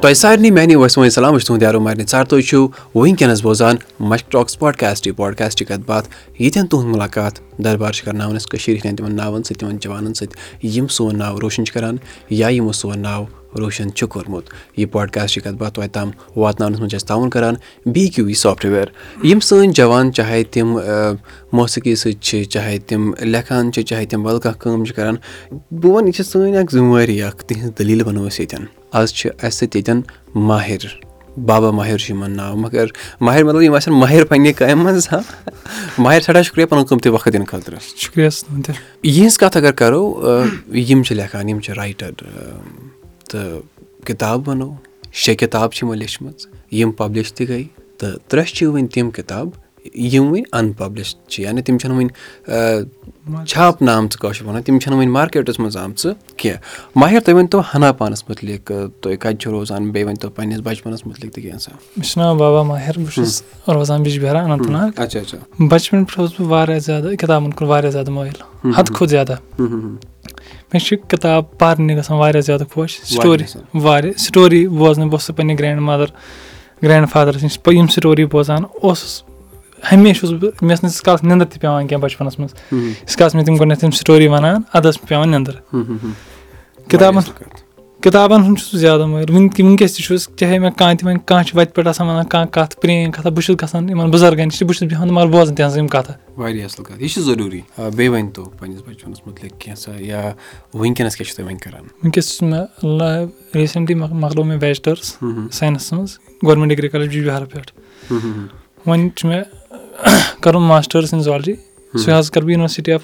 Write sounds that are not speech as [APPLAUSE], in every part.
تۄہہِ سارنٕے میانہِ وٲنۍ سلام بہٕ تُہُنٛد یارو مارنہِ ژَر تُہۍ چھِو وٕنکیٚنَس بوزان مشک ٹاکٕس پاڈکاسٹٕے پاڈکاسٹٕچ کَتھ باتھ ییٚتٮ۪ن تُہُنٛد مُلاقات دربار چھِ کَرناوان أسۍ کٔشیٖرِ ہِنٛدٮ۪ن تِمَن ناوَن سۭتۍ تِمَن جوانَن سۭتۍ یِم سون ناو روشَن چھِ کَران یا یِمو سون ناو روشَن چھُ کوٚرمُت یہِ پاڈکاسٹٕچ کَتھ باتھ توتہِ تام واتناونَس منٛز چھِ أسۍ تعاوُن کَران بی کیوٗ وی سافٹوِیَر یِم سٲنۍ جوان چاہے تِم موسیٖقی سۭتۍ چھِ چاہے تِم لیکھان چھِ چاہے تِم بدل کانٛہہ کٲم چھِ کَران بہٕ وَنہٕ یہِ چھِ سٲنۍ اَکھ ذِمہٕ وٲری اَکھ تِہِنٛز دٔلیٖل وَنو أسۍ ییٚتٮ۪ن آز چھِ اَسہِ سۭتۍ ییٚتٮ۪ن ماہِر بابا ماہِر چھُ یِمَن ناو مگر ماہِر مطلب یِم آسن ماہِر پنٛنہِ کامہِ منٛز ہا ماہِر سٮ۪ٹھاہ شُکریہ پَنُن قۭمتی وقت دِنہٕ خٲطرٕ شُکریہ یِہٕنٛز کَتھ اگر کَرو یِم چھِ لیکھان یِم چھِ رایٹَر تہٕ کِتاب وَنو شےٚ کِتاب چھِ یِمو لیچھمٕژ یِم پَبلِش تہِ گٔے تہٕ ترٛےٚ چھِ وٕنۍ تِم کِتاب یِم وٕنۍ اَن پَبلِش چھِ یعنی تِم چھَنہٕ وٕنۍ چھاپنہٕ آمژٕ کٲشِر وَنان تِم چھَنہٕ وٕنۍ مارکیٹَس منٛز آمژٕ کینٛہہ۔ ماہِر تُہۍ ؤنۍتو ہنا پانَس مُتعلِق تُہۍ کَتہِ چھُو روزان بیٚیہِ ؤنۍتو پنٛنِس بَچپَنَس مُتعلِق تہِ کینٛژھا مےٚ چھُ ناو بابا ماہِر بہٕ چھُس روزان بِجبِہارا اننت ناگ۔ اچھا اچھا۔ بَچپَن پٮ۪ٹھ اوسُس بہٕ واریاہ زیادٕ کِتابَن کُن واریاہ زیادٕ مٲیِل حدٕ کھۄتہٕ زیادٕ مےٚ چھِ کِتاب پَرنہِ گژھان واریاہ زیادٕ خۄش. سٹوری واریاہ سٹوری بوزنہٕ بہٕ اوسُس پنٛنہِ گرٛینٛڈ مَدَر گرٛینٛڈ فادرَس نِش یِم سٹوری بوزان اوسُس ہمیشہِ اوسُس بہٕ مےٚ ٲس نہٕ تِژھ کالَس نیٚنٛدٕر تہِ پیٚوان کینٛہہ بَچپَنَس منٛز. یِژھ کالَس مےٚ تِم گۄڈٕنیٚتھ تِم سٹوری وَنان اَدٕ ٲس مےٚ پیٚوان نیٚنٛدٕر. کِتابَن کِتابَن ہُنٛد چھُس بہٕ زیادٕ مٲہِر وٕنکیٚس تہِ چھُس چاہے مےٚ کانٛہہ تہِ وَنہِ کانٛہہ چھِ وَتہِ پٮ۪ٹھ آسان وَنان کانٛہہ کَتھ پرٛٲنۍ کَتھاہ بہٕ چھُس گژھان یِمَن بُزرگَن نِش بہٕ چھُس بیٚہوان مگر بوزان تِہٕنٛز یِم کَتھٕ۔ واریاہ اَصٕل کَتھ یہِ چھِ ضروٗری۔ بیٚیہِ ؤنۍتو پنٛنِس بَچپَنَس مُتعلِق کینٛژھا یا وٕنکیٚنَس کیٛاہ چھُو تُہۍ وۄنۍ کَران؟ وٕنکیٚس چھُس مےٚ ریٖسٮ۪نٛٹلی مۄکلو مےٚ بیچلٲرٕس ساینَسَس منٛز گورمٮ۪نٛٹ ڈِگری کالیج بِجبِہارا پٮ۪ٹھ۔ وۄنۍ چھُ مےٚ [COUGHS] کَرُن ماسٹٲرٕس اِن زالجی سُہ حظ کَرٕ بہٕ یوٗنیورسٹی آف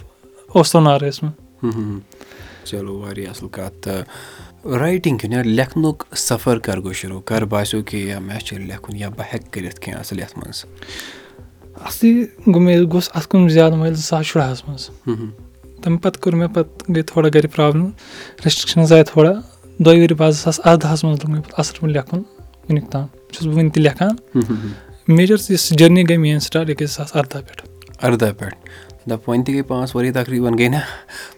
اوستونارَس منٛز چلو واریاہ اَصٕل کَتھ تہٕ رایٹِنٛگ کِنہٕ لیکھنُک سفر کَر گوٚو شروٗع کَر باسیٚو کہِ یا مےٚ چھُ لیکھُن یا بہٕ ہٮ۪کہٕ کٔرِتھ کینٛہہ اَصٕل یَتھ منٛز؟ اَصلی گوٚو مےٚ گوٚژھ اَتھ کُن زیادٕ مٲلۍ زٕ ساس شُراہَس منٛز۔ تَمہِ پَتہٕ کوٚر مےٚ پَتہٕ گٔے تھوڑا گَرِ پرٛابلِم رٮ۪سٹرٛکشَنٕز آے تھوڑا۔ دۄیہِ ؤری بعد زٕ ساس اَرداہَس منٛز لوٚگ مےٚ پَتہٕ اَصٕل پٲٹھۍ لیکھُن وٕنیُک تام چھُس بہٕ وٕنہِ تہِ لیکھان۔ میجَر یُس جٔرنی گٔے میٛٲنۍ سِٹاٹ یہِ گٔے زٕ ساس اَرداہ پٮ۪ٹھ۔ اَرداہ پٮ۪ٹھ دَپ وۄنۍ تہِ گٔے پانٛژھ ؤری تقریٖباً گٔے نہ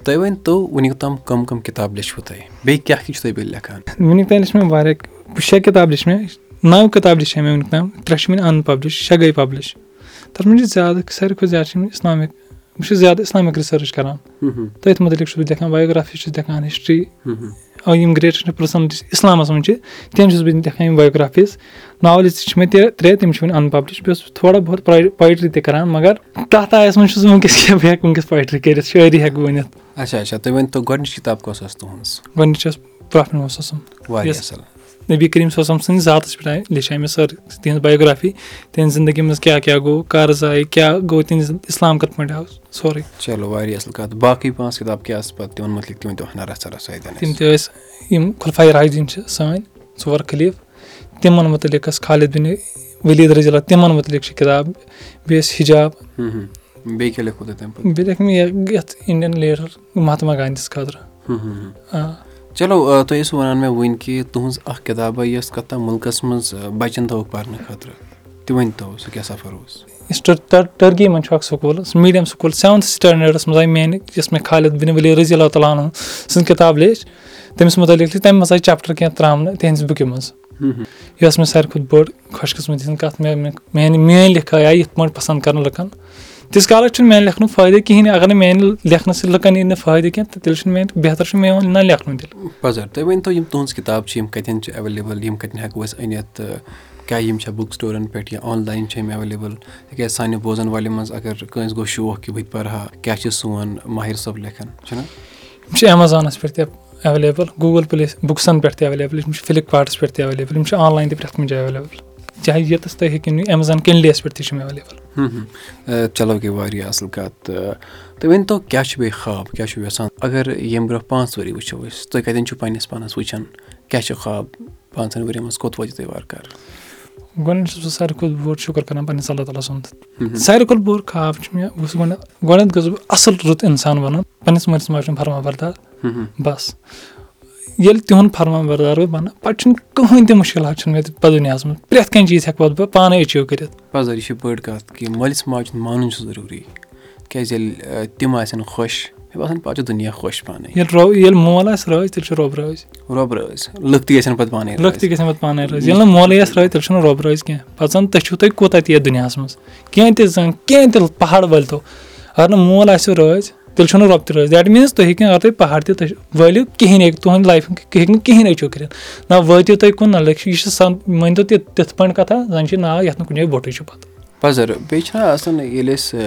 تُہۍ ؤنۍتو وٕنیُک تام کَم کَم کِتاب لیچھوٕ تۄہہِ بیٚیہِ کیٛاہ کیٛاہ چھُو تُہۍ بیٚیہِ لیکھان وٕنیُک تام لیٚچھ مےٚ واریاہ شےٚ کِتاب لیچھِ مےٚ نَو کِتاب لیچھے مےٚ وٕنیُک تام ترٛےٚ چھِ مےٚ اَن پَبلِش شےٚ گٔے پَبلِش تَتھ منٛز چھِ زیادٕ ساروی کھۄتہٕ زیادٕ چھِ مےٚ اِسلامِک بہٕ چھُس زیادٕ اِسلامِک رِسٲرٕچ کَران تٔتھۍ مُتعلِق چھُس بہٕ لیکھان بَیوگرٛافی چھُس لیکھان ہِسٹرٛی یِم گرٛیٹَسٹ پٔرسَنٹیٖز اِسلامَس منٛز چھِ تِم چھُس بہٕ لیکھان یِم بَیوگرٛافیٖز ناوَلٕز تہِ چھِ مےٚ تہِ ترٛےٚ تِم چھِ وٕنہِ اَن پَبلِش بیٚیہِ اوسُس تھوڑا بہت پویٹرٛی تہِ کَران مگر تَتھ آیَس منٛز چھُس بہٕ وٕنکیٚس بہٕ ہٮ۪کہٕ وٕنکیٚس پویٹرٛی کٔرِتھ شٲعری ہٮ۪کہٕ بہٕ ؤنِتھ اچھا اچھا تُہۍ ؤنۍتو گۄڈنِچ کِتاب کۄس ٲس تُہٕنٛز گۄڈنِچ ٲس پرٛافِٹ اوس واریاہ اَصٕل نبی کریٖم صٲب سٕنٛدِ ذاتَس پٮ۪ٹھ آے لیٚچھے مےٚ سٲر تِہٕنٛز بَیوگرٛافی تِہٕنٛزِ زندگی منٛز کیٛاہ کیٛاہ گوٚو کَر زایہِ کیٛاہ گوٚو تِہِنٛدِ اِسلام کِتھ پٲٹھۍ آو سورُے چلو واریاہ اَصٕل کَتھ باقٕے پانٛژھ کِتاب کیٛاہ ٲس پَتہٕ تِمَن مُتعلِق تہِ ؤنۍتو ہنا رَژھا رَژھا تِم تہِ ٲسۍ یِم خُلفاے راجدیٖن چھِ سٲنۍ ژور خلیٖف تِمَن مُتعلِق ٲس خالِد بِنہِ ؤلیٖد رضلہ تِمَن مُتعلِق چھِ کِتاب بیٚیہِ ٲسۍ حِجاب بیٚیہِ کیٛاہ لیکھو تۄہہِ تَمہِ پَتہٕ بیٚیہِ لیکھ مےٚ یَتھ اِنڈین لیٖڈَر مہاتما گاندھی یَس خٲطرٕ آ چلو تُہۍ ٲسِو وَنان مےٚ وٕنۍ کہِ تُہٕنٛز اَکھ کِتابہ یۄس کَتھ تام مُلکَس منٛز بَچَن تھٲوٕکھ پَرنہٕ خٲطرٕ تہِ ؤنۍتو سُہ کیٛاہ سفر اوس؟ ٹٔرکی منٛز چھُ اَکھ school medium school seventh standards منٛز آیہِ میٛانہِ یۄس مےٚ خالِد بِن ؤلی رضی اللہ تعالیٰ ہَن سٕنٛز کِتاب لیٚچھ تٔمِس مُتعلِق تہِ تَمہِ منٛز آیہِ چَپٹَر کینٛہہ ترٛاونہٕ تِہِنٛزِ بُکہِ منٛز. یۄس مےٚ ساروی کھۄتہٕ بٔڑ خۄش قٕسمَتی ہِنٛز کَتھ مےٚ میٛانہِ میٛٲنۍ لِکھٲے آیہِ یِتھ پٲٹھۍ پَسنٛد کَرنہٕ لُکَن تِژھ کالَس چھُنہٕ میٛانہِ لیکھنُک فٲیدٕ کِہیٖنۍ اگر نہٕ میٛانہِ لیکھنہٕ سۭتۍ لُکَن یی نہٕ فٲیدٕ کینٛہہ تہٕ تیٚلہِ چھُنہٕ میٛانہِ بہتر چھُ میون نہ لیکھنُے تیٚلہِ۔ پَزر تُہۍ ؤنۍتو یِم تُہٕنٛز کِتاب چھِ یِم کَتٮ۪ن چھِ ایویلیبٕل یِم کَتٮ۪ن ہٮ۪کو أسۍ أنِتھ تہٕ کیٛاہ یِم چھا بُک سٹورَن پٮ۪ٹھ یا آنلاین چھِ یِم ایویلیبٕل؟ تِکیٛازِ سانہِ بوزَن والٮ۪ن منٛز اگر کٲنٛسہِ گوٚو شوق کہِ بہٕ تہِ پَرٕ ہا کیٛاہ چھِ سون ماہِر صٲب لیکھان؟ چھُنہ یِم چھِ ایمیزانَس پٮ۪ٹھ تہِ ایویلیبٕل گوٗگٕل پٕلے بُکسَن پٮ۪ٹھ تہِ ایویلیبٕل یِم چھِ فِلِپکاٹَس پٮ۪ٹھ تہِ ایویلیبٕل یِم چھِ آنلاین تہِ پرٛٮ۪تھ کُنہِ جایہِ ایویلیبٕل چاہے ییٚتَس تُہۍ ہیٚکِو نہٕ ایمیزان کِنڈلیَس پٮ۪ٹھ تہِ چھِ ایویلیبٕل چلو گٔے واریاہ اَصٕل کَتھ تہٕ تُہۍ ؤنۍتو کیٛاہ چھُ بیٚیہِ خاب کیٛاہ چھُو یَژھان؟ اگر ییٚمہِ برونٛہہ پانٛژھ ؤری وٕچھو أسۍ تُہۍ کَتٮ۪ن چھُو پنٛنِس پانَس وٕچھان؟ کیٛاہ چھُ خاب پانٛژَن ؤرۍ یَن منٛز؟ کوٚت وٲتِو تُہۍ وارٕ کارٕ؟ گۄڈٕنٮ۪تھ چھُس بہٕ ساروی کھۄتہٕ بوٚڑ شُکُر کَران پنٛنِس اللہ تعالیٰ سُنٛد۔ ساروی کھۄتہٕ بوٚڑ خاب چھُ مےٚ بہٕ چھُس گۄڈٕنٮ۪تھ گۄڈٕنٮ۪تھ گوٚژھ بہٕ اَصٕل رُت اِنسان وَنُن پنٛنِس مٲلِس ماجہِ ہُنٛد فرما بردار۔ بَس ییٚلہِ تِہُنٛد فرما بردار بہٕ بَنہٕ پَتہٕ چھُنہٕ کٕہٕنۍ تہِ مُشکِلات چھُنہٕ مےٚ پَتہٕ دُنیاہَس منٛز۔ پرٛٮ۪تھ کانٛہہ چیٖز ہٮ۪کہٕ پَتہٕ بہٕ پانَے ایٚچیٖو کٔرِتھ۔ پَزر یہِ چھِ بٔڑ کَتھ کہِ مٲلِس ماجہِ ہُنٛد مانُن چھُ ضروٗری۔ کیٛازِ ییٚلہِ تِم آسن خۄش مےٚ باسان پَتہٕ چھُ دُنیا خۄش پانَے۔ ییٚلہِ رو ییٚلہِ مول آسہِ رٲزۍ تیٚلہِ چھُ رۄب رٲزۍ۔ رۄب رٲزۍ۔ لُکھ تہِ گژھن پَتہٕ پانَے لُکھ تہِ گژھن پَتہٕ پانَے رٲزۍ۔ ییٚلہِ نہٕ مولٕے آسہِ رٲزۍ تیٚلہِ چھُنہٕ رۄب رٲزۍ کینٛہہ۔ پَتہٕ زَن تُہۍ چھُو تُہۍ کوٗتاہ تہِ یَتھ دُنیاہَس منٛز۔ کینٛہہ تہِ زَن کینٛہہ تہِ پہاڑ وٲلۍتو اگر نہٕ مول آسیو رٲزۍ تیٚلہِ چھُنہٕ رۄب تہِ رٲزۍ دیٹ میٖنٕز تُہۍ ہیٚکِو اگر تُہۍ پہاڑ تہِ تُہۍ کِہیٖنۍ ہیٚکہِ تُہٕنٛدِ لایفہِ ہیٚکہِ نہٕ کِہیٖنۍ أچیٖو کٔرِتھ۔ نہ وٲتِو تُہۍ کُن نہ لٔکھِو یہِ چھِ سَن مٲنۍتو تہِ تِتھ پٲٹھۍ کَتھا زَن چھِ ناو یَتھ نہٕ کُنہِ جایہِ بوٚٹٕے چھُ پَتہٕ۔ پَزَر بیٚیہِ چھِنہ آسان ییٚلہِ أسۍ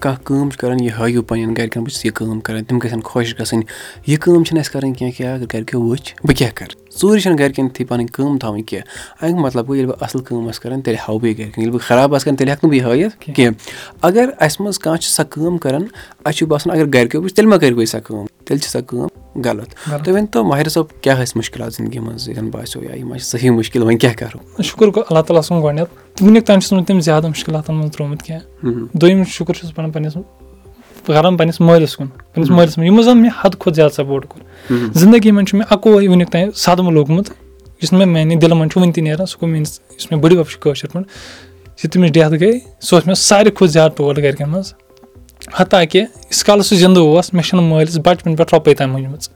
کانٛہہ کٲم چھِ کَران یہِ ہٲیِو پنٛنٮ۪ن گَرِکٮ۪ن بہٕ چھُس یہِ کٲم کَران تِم گژھن خۄش گژھٕنۍ یہِ کٲم چھِنہٕ اَسہِ کَرٕنۍ کینٛہہ کہِ اگر گَرِکیو وٕچھ بہٕ کیٛاہ کَرٕ؟ ژوٗرِ چھَنہٕ گَرِکٮ۪ن یُتھُے پَنٕنۍ کٲم تھاوٕنۍ کینٛہہ اَمیُک مطلب گوٚو ییٚلہِ بہٕ اَصٕل کٲم آسہٕ کَران تیٚلہِ ہاوٕ بہٕ گَرِکٮ۪ن ییٚلہِ بہٕ خراب آسہٕ کَران تیٚلہِ ہٮ۪کہٕ نہٕ بہٕ یہِ ہٲیِتھ کینٛہہ۔ اگر اَسہِ منٛز کانٛہہ چھِ سۄ کٲم کَران اَسہِ چھُ باسان اگر گَرِکیو وٕچھ تیٚلہِ مہ کٔرِو سۄ کٲم تیٚلہِ چھِ سۄ کٲم غلط۔ تُہۍ ؤنۍتو ماہِر صٲب کیٛاہ ٲسۍ مُشکِلات زِندگی منٛز ییٚتٮ۪ن باسیو؟ یا یِم چھِ صحیح مُشکِل وۄنۍ کیٛاہ کَرو؟ شُکُر گوٚو اللہ تعالیٰ سُنٛد گۄڈنٮ۪تھ۔ وٕنیُک تام چھُس نہٕ تٔمۍ زیادٕ مُشکِلاتَن منٛز ترٛوومُت کینٛہہ۔ دوٚیِم شُکُر چھُس بہٕ پَنُن پنٛنِس کَران پنٛنِس مٲلِس کُن پنٛنِس مٲلِس منٛز یِمو زَن مےٚ حدٕ کھۄتہٕ زیادٕ سَپوٹ کوٚر۔ زِندگی منٛز چھُ مےٚ اَکوے وٕنیُک تام صدمہٕ لوٚگمُت یُس مےٚ میٛانہِ دِلہٕ منٛز چھُ وٕنہِ تہِ نیران سُہ گوٚو میٛٲنِس یُس مےٚ بٔڈِ بَب چھُ کٲشِر پٲٹھۍ یُتھُے تٔمِس ڈٮ۪تھ گٔے سُہ اوس مےٚ ساروی کھۄتہٕ زیادٕ ٹوٹھ گَرِکٮ۪ن منٛز ہَتاکہِ ییٖتِس کالَس سُہ زِندٕ اوس مےٚ چھِنہٕ مٲلِس بَچپَن پٮ۪ٹھ رۄپَے تام مٔنٛجمٕژ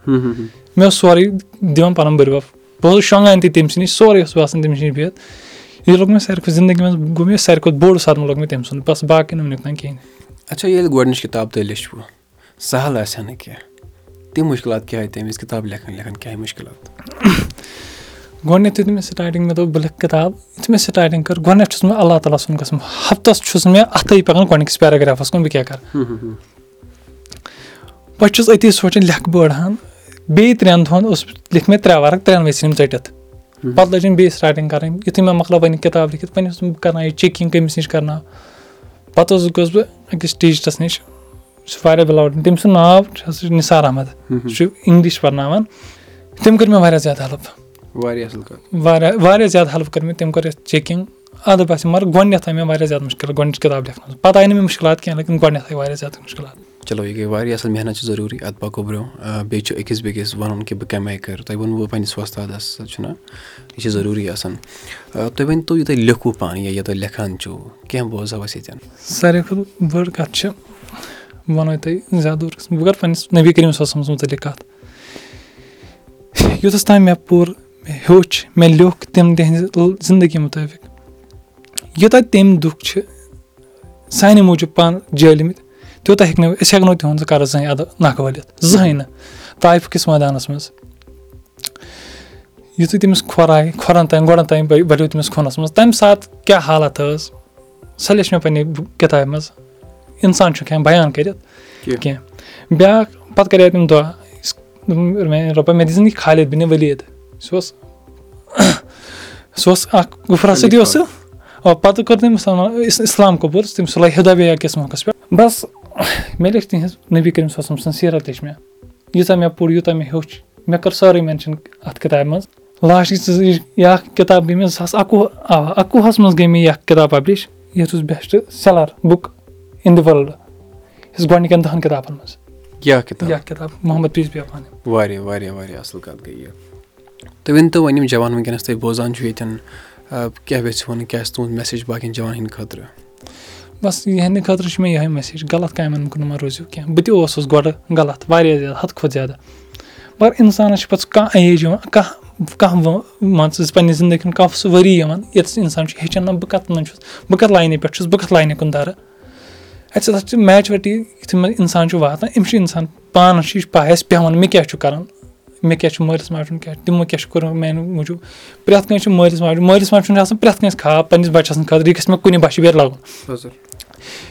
مےٚ اوس سورُے دِوان پَنُن بٔڈِ بَب۔ بہٕ اوسُس شۄنٛگان تہِ تٔمۍ سٕے نِش سورُے اوس باسان تٔمِس نِش بِہِتھ۔ یہِ لوٚگ مےٚ ساروی کھۄتہٕ زِندگی منٛز گوٚو مےٚ ساروی کھۄتہٕ بوٚڑ صدمہٕ لوٚگ مےٚ تٔمۍ سُنٛد بَس باقٕے نہٕ وٕنیُک تام کِہیٖنۍ اچھا ییٚلہِ گۄڈنِچ کِتاب تۄہہِ لیٚچھوٕ سہل آسہِ ہا نہٕ کینٛہہ تِم مُشکِلات کیٛاہ آیہِ تَمہِ وِزِ کِتاب لیکھان لیکھان کیٛاہ آیہِ مُشکِلات گۄڈنٮ۪تھ یُتھُے مےٚ سٹاٹِنٛگ مےٚ دوٚپ بہٕ لیکھٕ کِتاب یُتھُے مےٚ سٹاٹِنٛگ کٔر گۄڈنٮ۪تھ چھُس بہٕ اللہ تعالیٰ سُنٛد گژھان ہفتَس چھُس مےٚ اَتھَے پَکان گۄڈنِکِس پیراگرٛافَس کُن بہٕ کیٛاہ کَرٕ بہٕ چھُس أتی سونٛچان لیکھٕ بہٕ أڑہَن بیٚیہِ ترٛٮ۪ن دۄہَن اوس لیکھۍ مےٚ ترٛےٚ وَرق ترٛٮ۪ن ؤژھۍ یِم ژٔٹِتھ پَتہٕ لٲجِم بیٚیہِ سٹاٹِنٛگ کَرٕنۍ یُتھُے مےٚ مۄکلٲو پَنٕنۍ کِتاب لیکھِتھ وۄنۍ اوسُس بہٕ کَران یہِ چیکِنٛگ کٔمِس نِش کَرناو پَتہٕ اوسُس گوٚژھ بہٕ أکِس ٹیٖچرَس نِش سُہ چھُ واریاہ بِلاوُڈ تٔمۍ سُنٛد ناو چھُ سُہ نِثار احمد سُہ چھُ اِنٛگلِش پَرناوان تٔمۍ کٔر مےٚ واریاہ زیادٕ ہٮ۪لٕپ واریاہ اَصٕل کَتھ واریاہ واریاہ زیادٕ ہٮ۪لٕپ کٔر مےٚ تٔمۍ کٔر اَسہِ چیکِنٛگ اَدٕ باسے مگر گۄڈنٮ۪تھ آے مےٚ واریاہ زیادٕ مُشکِل گۄڈنِچ کِتاب لیکھنَس پَتہٕ آیہِ نہٕ مےٚ مُشکِلات کینٛہہ لیکِن گۄڈنٮ۪تھ آے واریاہ زیادٕ مُشکِلات چلو یہِ گٔے واریاہ اَصٕل محنت چھِ ضروٗری اَدٕ پَکو برونٛہہ۔ بیٚیہِ چھُ أکِس بیٚکِس وَنُن کہِ بہٕ کَمہِ آیہِ کَرٕ؟ تۄہہِ ووٚنوُ پنٛنِس وۄستادَس چھُنہ یہِ چھِ ضروٗری آسان۔ تُہۍ ؤنۍتو یہِ تُہۍ لیکھوٗ پانہٕ یا یہِ تُہۍ لیکھان چھُو؟ کینٛہہ بوزہو أسۍ ییٚتٮ۪ن۔ ساروی کھۄتہٕ بٔڑ کَتھ چھِ بہٕ وَنو تۄہہِ زیادٕ دوٗر بہٕ کَرٕ پنٛنِس نبی کریٖم صٲبَس مُتعلِق کَتھ۔ یوٚتَس تام مےٚ پوٚر ہیوٚچھ مےٚ لیوٚکھ تِم تِہِنٛزِ زِندگی مُطٲبِق۔ یوٗتاہ تٔمۍ دُکھ چھِ سانہِ موٗجوٗب پانہٕ جٲلۍمٕتۍ تیوٗتاہ ہیٚکہِ نہٕ أسۍ ہٮ۪کو نہٕ تِہُنٛد قرض زٕہٕنۍ اَدٕ نَکھٕ وٲلِتھ زٕہٕنۍ نہٕ۔ طایفہٕ کِس مٲدانَس منٛز۔ یِتھُے تٔمِس کھۄر آیہِ کھۄرَن تانۍ گۄڈَن تانۍ بَڑیو تٔمِس خوٗنَس منٛز۔ تَمہِ ساتہٕ کیٛاہ حالت ٲس؟ سۄ لیٚچھ مےٚ پنٛنہِ کِتابہِ منٛز۔ اِنسان چھُنہٕ ہٮ۪کان بیان کٔرِتھ کینٛہہ۔ بیٛاکھ پَتہٕ کَرے تٔمۍ دۄہ مےٚ رۄپَے مےٚ دِژٕن یہِ خالِد بِنہِ ؤلیٖد سُہ اوس سُہ اوس اَکھ گُفرا سۭتی اوس سُہ پَتہٕ کٔر تٔمۍ اِسلام قبوٗل تٔمۍ صلح ہِدابیا کِس موقعس پٮ۪ٹھ۔ بَس مےٚ لیٚچھ تِہِنٛز نبی کریٖم صٲب سٕنٛز سیٖرت لیٚچھ مےٚ ییٖژاہ مےٚ پوٚر یوٗتاہ مےٚ ہیوٚچھ مےٚ کٔر سٲرٕے مٮ۪نشَن اَتھ کِتابہِ منٛز لاسٹٕچ یہِ اَکھ کِتاب گٔے مےٚ زٕ ساس اَکوُہ اَوا اَکوُہَس منٛز گٔے مےٚ یہِ اَکھ کِتاب پَبلِش یَتھ اوس best seller book in the world یُس گۄڈنِکٮ۪ن دَہَن کِتابَن منٛز کِتاب محمد پیٖس بیفان واریاہ واریاہ واریاہ اَصٕل کَتھ گٔے یہِ تُہۍ ؤنۍتو وۄنۍ یِم جوان وٕنکٮ۪نَس تُہۍ بوزان چھُو ییٚتٮ۪ن کیٛاہ یژھِ وَنُن کیٛاہ آسہِ تُہُنٛد میسیج باقٕیَن جوانَن ہِنٛدِ خٲطرٕ بَس یِہٕنٛدِ خٲطرٕ چھِ مےٚ یِہوٚے میسیج غلط کامٮ۪ن کُن مہ روٗزِو کینٛہہ۔ بہٕ تہِ اوسُس گۄڈٕ غلط واریاہ زیادٕ حدٕ کھۄتہٕ زیادٕ۔ مگر اِنسانَس چھُ پَتہٕ کانٛہہ ایج یِوان کانٛہہ کانٛہہ مان ژٕ پنٛنہِ زندگی ہُنٛد کانٛہہ سُہ ؤری یِوان ییٚتَس اِنسان چھُ ہیٚچھان بہٕ کَتھ منٛز چھُس بہٕ کَتھ لاینہِ پٮ۪ٹھ چھُس بہٕ کَتھ لاینہِ کُن دَرٕ۔ اَتہِ سۭتۍ چھِ میچوَرٹی یُتھُے منٛز اِنسان چھُ واتان أمِس چھُ اِنسان پانَس چھُ یہِ چھُ پاے اَسہِ پٮ۪وان مےٚ کیاہ چھُ کَرُن مےٚ کیاہ چھُ مٲلِس ماجہِ ہُنٛد کیاہ تِمو کیاہ چھُ کوٚرمُت میانہِ موٗجوٗب۔ پرٛٮ۪تھ کٲنٛسہِ چھُ مٲلِس ماجہِ مٲلِس ماجہِ چھُنہٕ آسان پرٛٮ۪تھ کٲنٛسہِ خاب پنٛنِس بَچَس خٲطرٕ یہِ گژھِ مےٚ کُنہِ بَچہِ بیٚیہِ لَگُن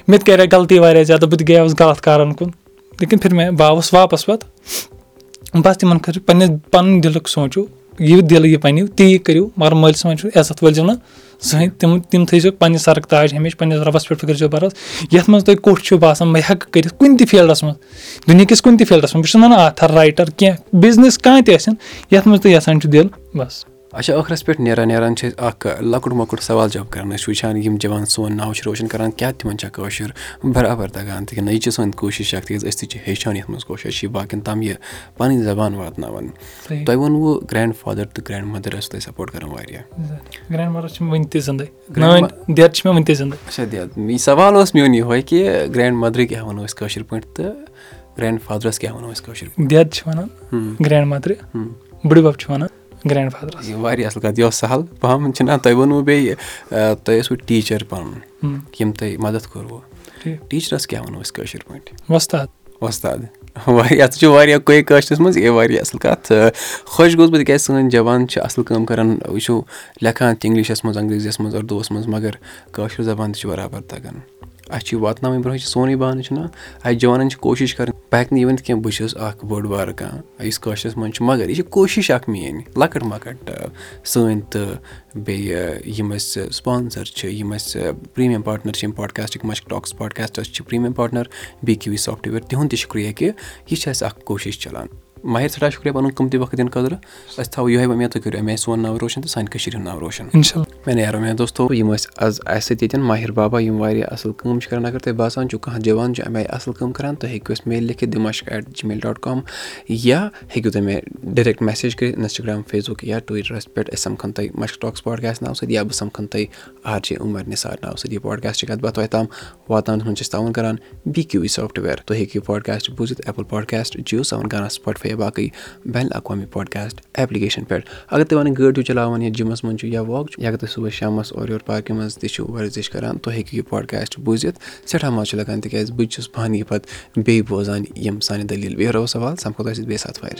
مےٚ تہِ کَرے غلطی واریاہ زیادٕ بہٕ تہِ گٔیوس غلط کارَن کُن لیکِن پھِر مےٚ بہٕ آوُس واپَس پَتہٕ بَس تِمَن خٲطرٕ پنٛنِس پَنُن دِلُک سونٛچِو یہِ دِل یہِ پَنِو تی کٔرِو مگر مٲلِس ماجہِ ہُنٛد عزت وٲلۍزیو نہٕ زٕہٕنۍ تِم تِم تھٲیزیو پنٛنہِ سَرُک تاج ہمیشہِ پنٛنِس رۄبَس پٮ۪ٹھ کٔرۍزیو بَرس یَتھ منٛز تۄہہِ کوٚٹھ چھُو باسان بہٕ ہٮ۪کہٕ کٔرِتھ کُنہِ تہِ فیٖلڈَس منٛز دُنہِکِس کُنہِ تہِ فیٖلڈَس منٛز بہٕ چھُس وَنان آتھَر رایٹَر کینٛہہ بِزنِس کانٛہہ تہِ ٲسِن یَتھ منٛز تُہۍ یَژھان چھُ دِل بَس اچھا ٲخرَس پٮ۪ٹھ نیران نیران چھِ أسۍ اَکھ لۄکُٹ مۄکُٹ سوال جاب کَران أسۍ وٕچھان یِم جوان سون ناو چھِ روشَن کَران کیٛاہ تِمَن چھا کٲشُر بَرابَر تَگان تِکیٛازِ یہِ چھِ سٲنۍ کوٗشِش اَکھ تِکیٛازِ أسۍ تہِ چھِ ہیٚچھان یَتھ منٛز کٲشُر چھِ باقٕیَن تام یہِ پَنٕنۍ زبان واتناوان تۄہہِ ووٚنوُ گرٛینٛڈ فادَر تہٕ گرٛینٛڈ مَدَر ٲسۍ تۄہہِ سَپوٹ کَران واریاہ اچھا دٮ۪د یہِ سوال اوس میون یِہوے کہِ گرٛینٛڈ مَدرٕکۍ کیٛاہ وَنو أسۍ کٲشِر پٲٹھۍ تہٕ گرینٛڈ فادرَس کیاہ وَنو أسۍ کٲشِر دٮ۪د چھِ وَنان گرینٛڈ مَدرِ بٕڈِبَب چھِ وَنان گرینٛڈ فادرَس واریاہ اَصٕل کَتھ یہِ اوس سَہل پَہَم چھِنہ تۄہہِ ووٚنوُ بیٚیہِ تۄہہِ اوسوُ ٹیٖچَر پَنُن ییٚمۍ تۄہہِ مَدَد کوٚروُ۔ ٹیٖچرَس کیاہ وَنو أسۍ کٲشِر پٲٹھۍ؟ وۄستاد۔ وۄستاد۔ [LAUGHS] واریاہ ژٕ چھُ واریاہ کوٚے کٲشرِس منٛز یہِ واریاہ اَصٕل کَتھ۔ خۄش گوٚوُس بہٕ تِکیازِ سٲنۍ جوان چھِ اَصٕل کٲم کَران وٕچھو لیکھان تہِ اِنٛگلِشَس منٛز انٛگریٖزیَس منٛز اُردوٗوَس منٛز مگر کٲشِر زبان تہِ چھِ بَرابَر تَگان اَسہِ چھِ یہِ واتناوٕنۍ برونٛہہ یہِ چھِ سونُے بانہٕ چھُنہ اَسہِ جوانَن چھِ کوٗشِش کَرٕنۍ بہٕ ہٮ۪کہٕ نہٕ یہِ ؤنِتھ کینٛہہ بہٕ چھُس اَکھ بٔڑ بارٕ کانٛہہ یُس کٲشرِس منٛز چھُ مگر یہِ چھِ کوٗشِش اَکھ میٛٲنۍ لۄکٕٹ مۄکٕٹ سٲنۍ تہٕ بیٚیہِ یِم أسۍ سپانسَر چھِ یِم اَسہِ پرٛیٖمیَم پاٹنَر چھِ یِم پاڈکاسٹٕکۍ مَشک ٹاکٕس پاڈکاسٹَس چھِ premium partner B V software تِہُنٛد تہِ شُکریہ کہِ یہِ چھِ اَسہِ اَکھ کوٗشِش چَلان ماہِر سٮ۪ٹھاہ شُکریہ پَنُن قۭمتی وقت دِنہٕ خٲطرٕ أسۍ تھاوو یِہوٚے وۄمید تُہۍ کٔرِو اَمے سون ناو روشَن تہٕ سانہِ کٔشیٖرِ ہُنٛد ناو روشَن مےٚ نیرو مےٚ دوستو یِم ٲسۍ آز اَسہِ سۭتۍ ییٚتٮ۪ن ماہِر بابا یِم واریاہ اَصٕل کٲم چھِ کَران اگر تۄہہِ باسان چھُو کانٛہہ جوان چھُ اَمہِ آیہِ اَصٕل کٲم کَران تُہۍ ہیٚکِو اَسہِ میل لیکھِتھ دِماشک at G mail dot com یا ہیٚکِو تُہۍ مےٚ ڈایریکٹ میسیج کٔرِتھ اِنَسٹاگرٛام فیس بُک یا ٹُوِٹرَس پٮ۪ٹھ أسۍ سَمکھَن تۄہہِ مَشک ٹاکٕس پاڈکاسٹ ناو سۭتۍ یا بہٕ سَمکھَن تۄہہِ آر جے عُمر نِثار ناو سۭتۍ یہِ پاڈکاسٹ چھِ کَتھ باتھ تۄہہِ تام واتناونَس منٛز چھِ أسۍ تعاوُن کَران بی کیوٗ وی سافٹوِیَر تُہۍ ہیٚکِو یہِ پاڈکاسٹ بوٗزِتھ ایپٕل پاڈکاسٹ جِیو سٕپاٹفاے یا باقٕے بین الاقوامی پاڈکاسٹ ایپلِکیشَن پٮ۪ٹھ اگر تُہۍ وَنان گٲڑۍ چھُو چَلاوان یا جِمَس منٛز چھُ یا واک چھُ یا اگر تُہۍ صُبحٲے شامَس اورٕ یورٕ پارکہِ منٛز تہِ چھُو ورزِش کَران تُہۍ ہیٚکِو یہِ پاڈکاسٹ بوٗزِتھ سٮ۪ٹھاہ مَزٕ چھُ لَگان تِکیازِ بہٕ تہِ چھُس پانہٕ یہِ پَتہٕ بیٚیہِ بوزان یِم سانہِ دٔلیٖل بیٚیہِ رٲو سوال سَمکھو تۄہہِ سۭتۍ بیٚیہِ ساتہٕ وارِ